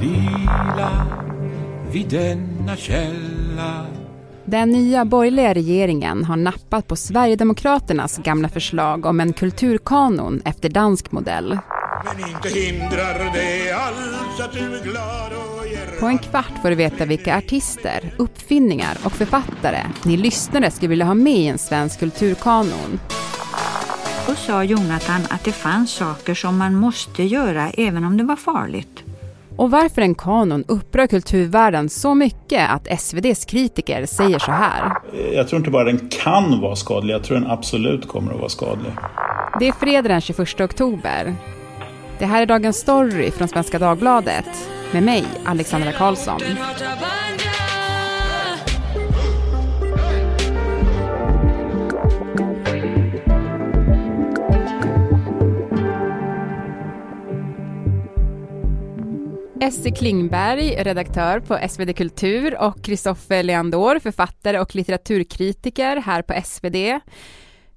Vila vid denna källa Den nya borgerliga regeringen har nappat på Sverigedemokraternas gamla förslag om en kulturkanon efter dansk modell. På en kvart får du veta vilka artister, uppfinningar och författare ni lyssnare skulle vilja ha med i en svensk kulturkanon. Då sa Jonathan att det fanns saker som man måste göra även om det var farligt. Och varför en kanon upprör kulturvärlden så mycket att SVDs kritiker säger så här. Jag tror inte bara den kan vara skadlig, jag tror den absolut kommer att vara skadlig. Det är fredag den 21 oktober. Det här är Dagens Story från Svenska Dagbladet med mig, Alexandra Karlsson. Essie Klingberg, redaktör på SvD Kultur och Kristoffer Leandor, författare och litteraturkritiker här på SvD.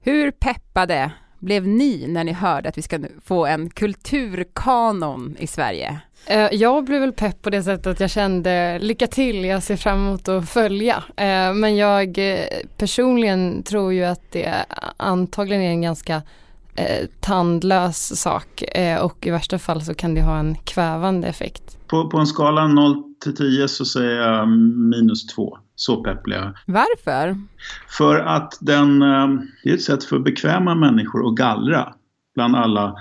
Hur peppade blev ni när ni hörde att vi ska få en kulturkanon i Sverige? Eh, jag blev väl pepp på det sättet att jag kände lycka till, jag ser fram emot att följa. Eh, men jag eh, personligen tror ju att det antagligen är en ganska eh, tandlös sak eh, och i värsta fall så kan det ha en kvävande effekt. På, på en skala 0 till 10 så säger jag minus 2. Så pepp. Varför? För att den, eh, det är ett sätt för bekväma människor att gallra bland alla.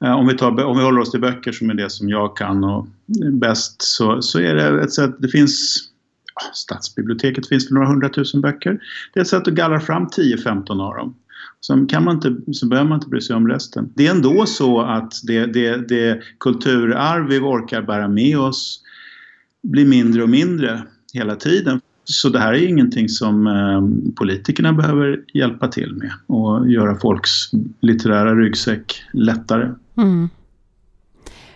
Om vi, tar, om vi håller oss till böcker som är det som jag kan och bäst så, så är det ett sätt, det finns Stadsbiblioteket finns för några hundratusen böcker. Det är ett sätt att gallra fram 10-15 av dem. Sen kan man inte, så behöver man inte bry sig om resten. Det är ändå så att det, det, det kulturarv vi orkar bära med oss blir mindre och mindre hela tiden. Så det här är ingenting som eh, politikerna behöver hjälpa till med och göra folks litterära ryggsäck lättare. Mm.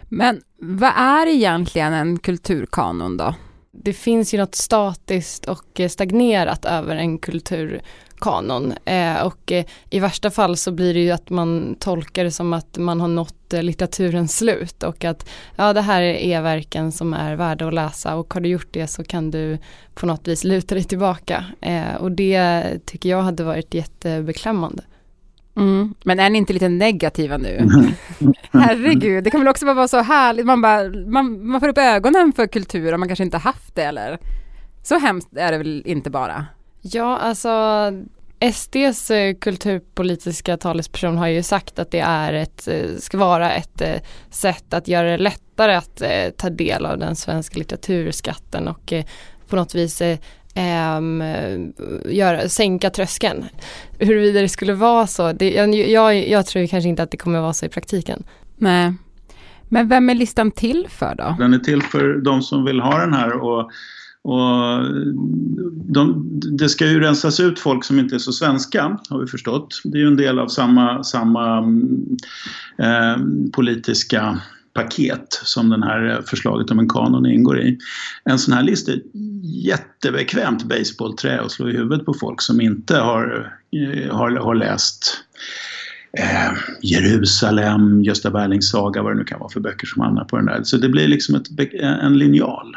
Men vad är egentligen en kulturkanon då? Det finns ju något statiskt och stagnerat över en kulturkanon eh, och eh, i värsta fall så blir det ju att man tolkar det som att man har nått eh, litteraturens slut och att ja det här är verken som är värda att läsa och har du gjort det så kan du på något vis luta dig tillbaka eh, och det tycker jag hade varit jättebeklämmande. Mm. Men är ni inte lite negativa nu? Herregud, det kan väl också bara vara så härligt, man, bara, man, man får upp ögonen för kultur om man kanske inte haft det eller? Så hemskt är det väl inte bara? Ja, alltså SDs eh, kulturpolitiska talesperson har ju sagt att det är ett, eh, ska vara ett eh, sätt att göra det lättare att ta del av den svenska litteraturskatten och på något vis eh, ehm, göra, sänka tröskeln. Huruvida det skulle vara så, det, jag, jag, jag tror kanske inte att det kommer vara så i praktiken. Nej. Men vem är listan till för då? Den är till för de som vill ha den här och, och de, det ska ju rensas ut folk som inte är så svenska har vi förstått. Det är ju en del av samma, samma eh, politiska paket som det här förslaget om en kanon ingår i. En sån här lista är ett jättebekvämt baseballträ att slå i huvudet på folk som inte har, eh, har, har läst eh, Jerusalem, Gösta Berlings saga, vad det nu kan vara för böcker som hamnar på den där. Så det blir liksom ett, en linjal.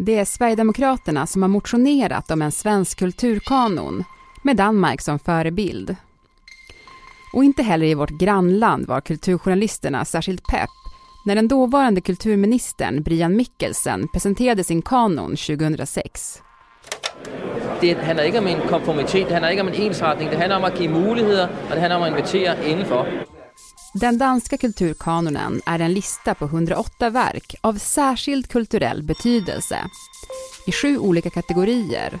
Det är Sverigedemokraterna som har motionerat om en svensk kulturkanon med Danmark som förebild. Och inte heller i vårt grannland var kulturjournalisterna särskilt pepp när den dåvarande kulturministern Brian Mikkelsen presenterade sin kanon 2006. Det handlar inte om en konformitet, det handlar inte om en ensretning, det handlar om att ge möjligheter och det handlar om att invitera inifrån. Den danska kulturkanonen är en lista på 108 verk av särskild kulturell betydelse i sju olika kategorier.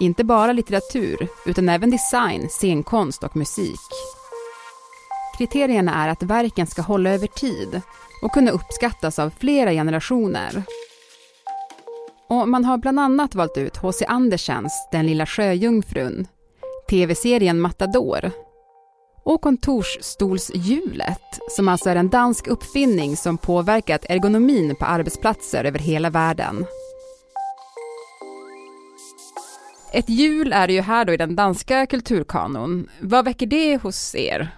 Inte bara litteratur, utan även design, scenkonst och musik. Kriterierna är att verken ska hålla över tid och kunna uppskattas av flera generationer. Och man har bland annat valt ut H.C. Andersens Den lilla sjöjungfrun, tv-serien Matador och kontorsstolshjulet, som alltså är en dansk uppfinning som påverkat ergonomin på arbetsplatser över hela världen. Ett hjul är det ju här då i den danska kulturkanon. Vad väcker det hos er?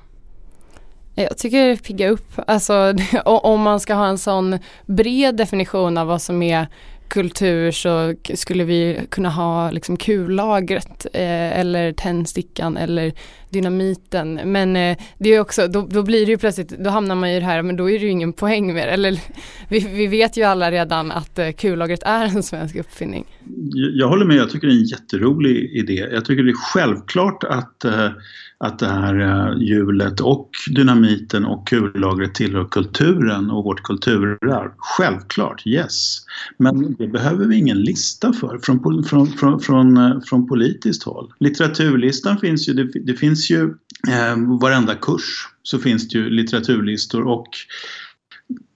Jag tycker det piggar upp, alltså om man ska ha en sån bred definition av vad som är kultur så skulle vi kunna ha liksom kullagret eh, eller tändstickan eller dynamiten. Men eh, det är också, då, då, blir det ju plötsligt, då hamnar man i det här, men då är det ju ingen poäng mer. Eller vi, vi vet ju alla redan att eh, kullagret är en svensk uppfinning. Jag håller med, jag tycker det är en jätterolig idé. Jag tycker det är självklart att eh, att det här eh, hjulet och dynamiten och kullagret tillhör kulturen och vårt kulturarv. Självklart, yes. Men det behöver vi ingen lista för från, från, från, från, eh, från politiskt håll. Litteraturlistan finns ju, det, det finns ju eh, varenda kurs så finns det ju litteraturlistor och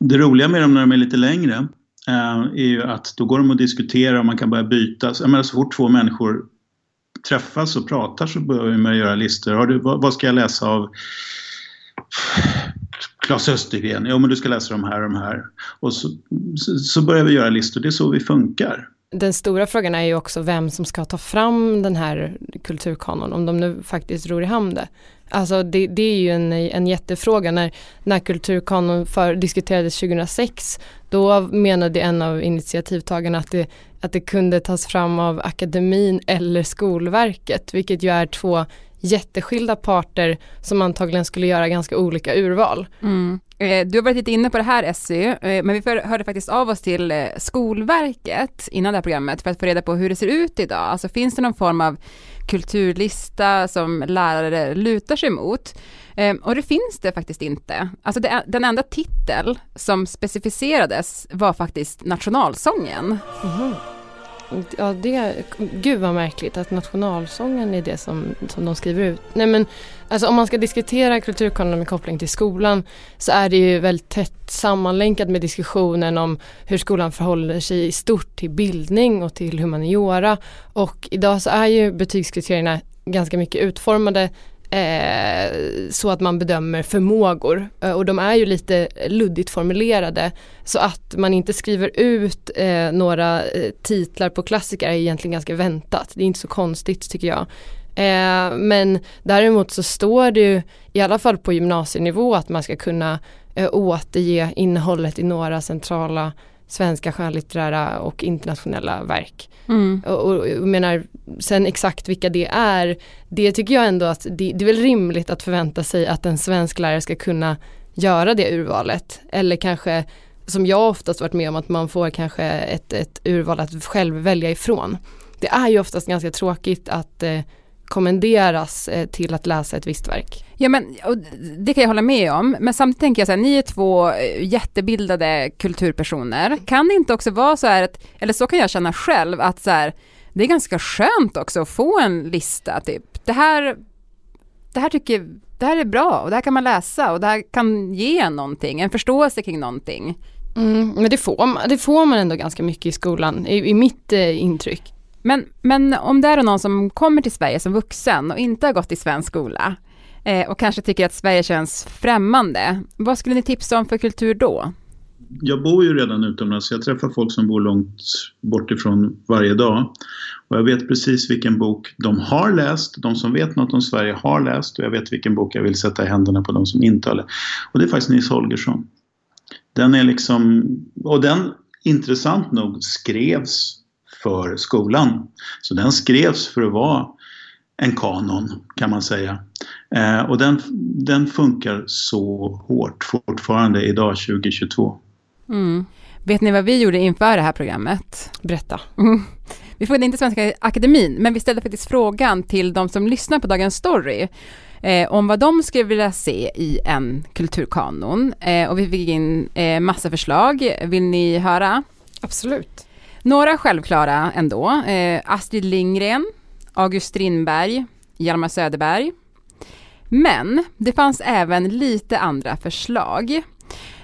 det roliga med dem när de är lite längre eh, är ju att då går de att diskutera och man kan börja byta. Jag menar, så fort två människor träffas och pratar så börjar man göra listor. Har du, vad, vad ska jag läsa av Klas Östergren? Jo, men du ska läsa de här och de här. Och så, så, så börjar vi göra listor. Det är så vi funkar. Den stora frågan är ju också vem som ska ta fram den här kulturkanon, om de nu faktiskt ror i hamn det. Alltså det, det, är ju en, en jättefråga. När, när kulturkanon för, diskuterades 2006 då menade en av initiativtagarna att det, att det kunde tas fram av akademin eller Skolverket vilket ju är två jätteskilda parter som antagligen skulle göra ganska olika urval. Mm. Eh, du har varit lite inne på det här Essy, eh, men vi hörde faktiskt av oss till eh, Skolverket innan det här programmet för att få reda på hur det ser ut idag. Alltså finns det någon form av kulturlista som lärare lutar sig mot? Och det finns det faktiskt inte. Alltså det, den enda titel som specificerades var faktiskt nationalsången. Mm. Ja, det, gud vad märkligt att nationalsången är det som, som de skriver ut. Nej men, alltså om man ska diskutera kulturkanon med koppling till skolan så är det ju väldigt tätt sammanlänkat med diskussionen om hur skolan förhåller sig i stort till bildning och till humaniora. Och idag så är ju betygskriterierna ganska mycket utformade eh, så att man bedömer förmågor eh, och de är ju lite luddigt formulerade så att man inte skriver ut eh, några eh, titlar på klassiker är egentligen ganska väntat. Det är inte så konstigt tycker jag. Eh, men däremot så står det ju i alla fall på gymnasienivå att man ska kunna eh, återge innehållet i några centrala svenska skönlitterära och internationella verk. Mm. Och, och, och menar, sen exakt vilka det är, det tycker jag ändå att det, det är väl rimligt att förvänta sig att en svensk lärare ska kunna göra det urvalet. Eller kanske som jag oftast varit med om att man får kanske ett, ett urval att själv välja ifrån. Det är ju oftast ganska tråkigt att eh, kommenderas eh, till att läsa ett visst verk. Ja men det kan jag hålla med om, men samtidigt tänker jag så här, ni är två eh, jättebildade kulturpersoner. Kan det inte också vara så här, att, eller så kan jag känna själv, att så här, det är ganska skönt också att få en lista, typ. Det här, det här tycker det här är bra och det här kan man läsa och det här kan ge någonting, en förståelse kring någonting. Mm, men det får, man, det får man ändå ganska mycket i skolan, i, i mitt eh, intryck. Men, men om det är någon som kommer till Sverige som vuxen och inte har gått i svensk skola eh, och kanske tycker att Sverige känns främmande, vad skulle ni tipsa om för kultur då? Jag bor ju redan utomlands, jag träffar folk som bor långt bort ifrån varje dag. Och jag vet precis vilken bok de har läst, de som vet något om Sverige har läst och jag vet vilken bok jag vill sätta i händerna på de som inte har läst. Och det är faktiskt Nils Holgersson. Den är liksom, och den intressant nog skrevs för skolan. Så den skrevs för att vara en kanon kan man säga. Eh, och den, den funkar så hårt fortfarande idag 2022. Mm. Vet ni vad vi gjorde inför det här programmet? Berätta. Mm. Vi frågade inte Svenska Akademin, men vi ställde faktiskt frågan till de som lyssnar på Dagens Story eh, om vad de skulle vilja se i en kulturkanon. Eh, och vi fick in eh, massa förslag. Vill ni höra? Absolut. Några självklara ändå. Eh, Astrid Lindgren, August Strindberg, Hjalmar Söderberg. Men det fanns även lite andra förslag.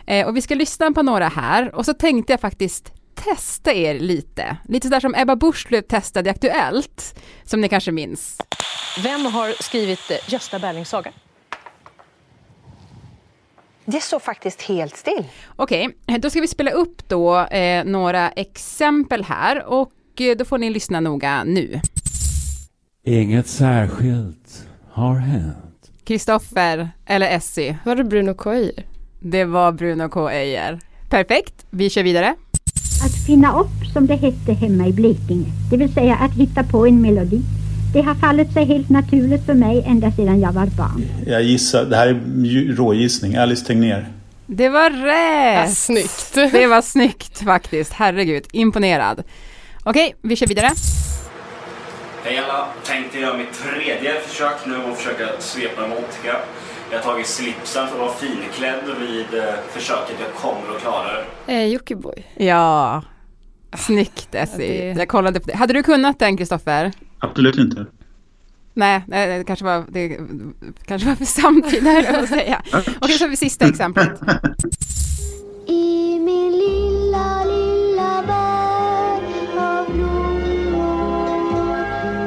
Eh, och vi ska lyssna på några här och så tänkte jag faktiskt testa er lite. Lite sådär som Ebba Busch blev testad i Aktuellt, som ni kanske minns. Vem har skrivit eh, Gösta Berlings saga? Det står faktiskt helt still. Okej, då ska vi spela upp då eh, några exempel här och eh, då får ni lyssna noga nu. Inget särskilt har hänt. Kristoffer eller Essie? Var det Bruno K. Öijer? Det var Bruno K. Öijer. Perfekt, vi kör vidare. Att finna upp som det hette hemma i Blekinge, det vill säga att hitta på en melodi. Det har fallit sig helt naturligt för mig ända sedan jag var barn. Jag gissar, det här är rågissning, Alice Tegnér. Det var rätt! Ja, snyggt. Det var snyggt faktiskt, herregud, imponerad. Okej, vi kör vidare. Hej alla! Tänkte göra mitt tredje försök nu och försöka svepa en Montica. Jag har tagit slipsen för att vara finklädd vid eh, försöket. Jag kommer att klara det. Eh, Jockiboi. Ja, snyggt Essie. det- Jag kollade på det. Hade du kunnat den Kristoffer? Absolut inte. Nej, nej, det kanske var, det kanske var för samtida att säga. Okej, så har vi sista exemplet. I min lilla, lilla värld av blommor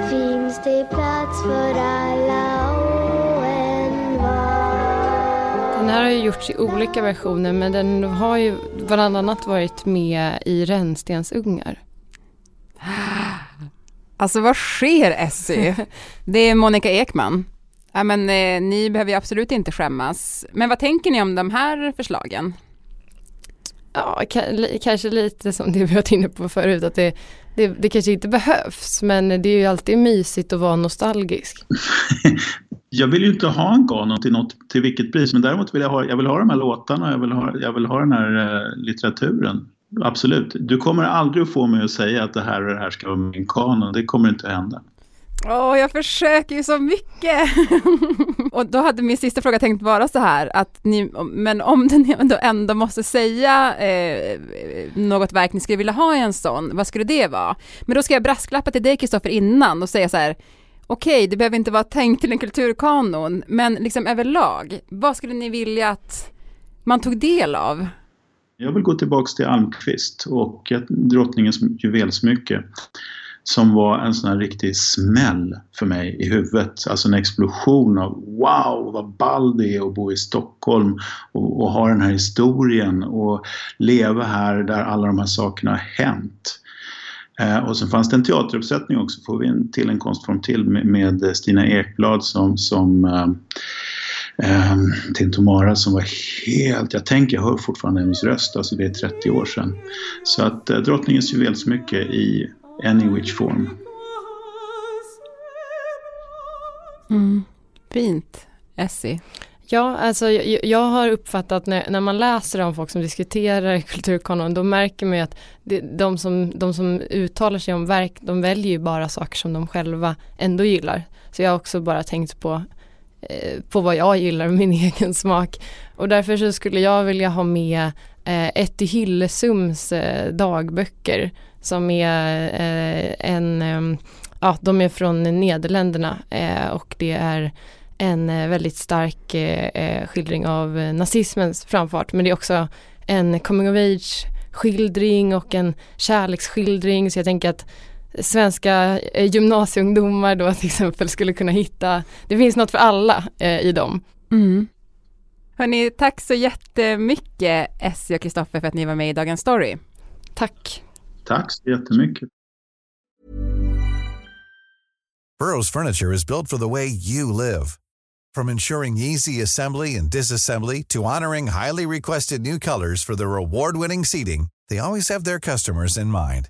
finns det plats för alla och envar. Den här har ju gjorts i olika versioner men den har ju bland annat varit med i Rännstensungar. Alltså vad sker Essie? Det är Monica Ekman. Ja, men eh, ni behöver ju absolut inte skämmas. Men vad tänker ni om de här förslagen? Ja, kanske lite som det vi varit inne på förut att det, det, det kanske inte behövs men det är ju alltid mysigt att vara nostalgisk. Jag vill ju inte ha en kanon till, något, till vilket pris, men däremot vill jag ha, jag vill ha de här låtarna, jag vill ha, jag vill ha den här eh, litteraturen. Absolut. Du kommer aldrig att få mig att säga att det här och det här ska vara min kanon. Det kommer inte att hända. Åh, jag försöker ju så mycket! och då hade min sista fråga tänkt vara så här, att ni, men om ni ändå, ändå måste säga eh, något verk ni skulle vilja ha i en sån, vad skulle det vara? Men då ska jag brasklappa till dig Kristoffer innan och säga så här, okej, det behöver inte vara tänkt till en kulturkanon, men liksom överlag, vad skulle ni vilja att man tog del av? Jag vill gå tillbaks till Almqvist och drottningens juvelsmycke som var en sån här riktig smäll för mig i huvudet. Alltså en explosion av wow vad ball det är att bo i Stockholm och, och ha den här historien och leva här där alla de här sakerna har hänt. Eh, och sen fanns det en teateruppsättning också, får vi en, till en konstform till med, med Stina Ekblad som, som eh, eh, Tintomara som var helt, jag tänker, jag hör fortfarande hennes röst, alltså det är 30 år sedan. Så att eh, drottningens juvelsmycke i any which form. Mm. Fint, Essie. Ja, alltså jag, jag har uppfattat när, när man läser om folk som diskuterar kulturkanon, då märker man ju att det, de, som, de som uttalar sig om verk, de väljer ju bara saker som de själva ändå gillar. Så jag har också bara tänkt på, Eh, på vad jag gillar, min egen smak. Och därför så skulle jag vilja ha med eh, Etty Hillesums eh, dagböcker som är eh, en, eh, ja de är från Nederländerna eh, och det är en eh, väldigt stark eh, eh, skildring av nazismens framfart men det är också en coming of age skildring och en kärleksskildring så jag tänker att svenska eh, gymnasieungdomar då till exempel skulle kunna hitta, det finns något för alla eh, i dem. Mm. Hörni, tack så jättemycket Essie och Kristoffer för att ni var med i Dagens Story. Tack. Tack så jättemycket. Burrow's furniture is built for the way you live. From ensuring easy assembly and disassembly to honoring highly requested new colors for their award-winning seating, they always have their customers in mind.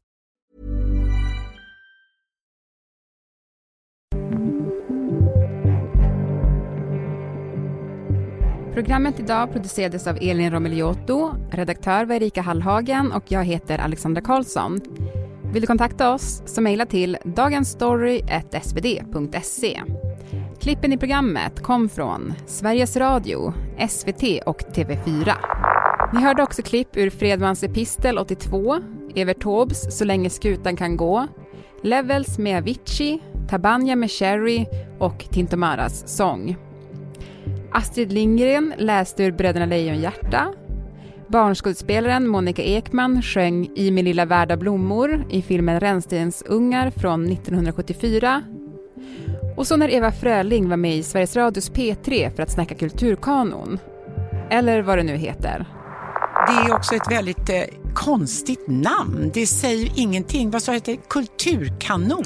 Programmet idag producerades av Elin Romeliotto, redaktör var Erika Hallhagen och jag heter Alexandra Karlsson. Vill du kontakta oss så mejla till dagensstory.svd.se. Klippen i programmet kom från Sveriges Radio, SVT och TV4. Ni hörde också klipp ur Fredmans epistel 82, Evert Taubes Så länge skutan kan gå, Levels med Avicii, Tabanja med Cherry och Tintomaras sång. Astrid Lindgren läste ur Bröderna Lejonhjärta. Barnskådespelaren Monica Ekman sjöng I min lilla värld av blommor i filmen Rännstensungar från 1974. Och så när Eva Fröling var med i Sveriges Radios P3 för att snacka kulturkanon. Eller vad det nu heter. Det är också ett väldigt eh, konstigt namn. Det säger ingenting. Vad sa jag? Kulturkanon.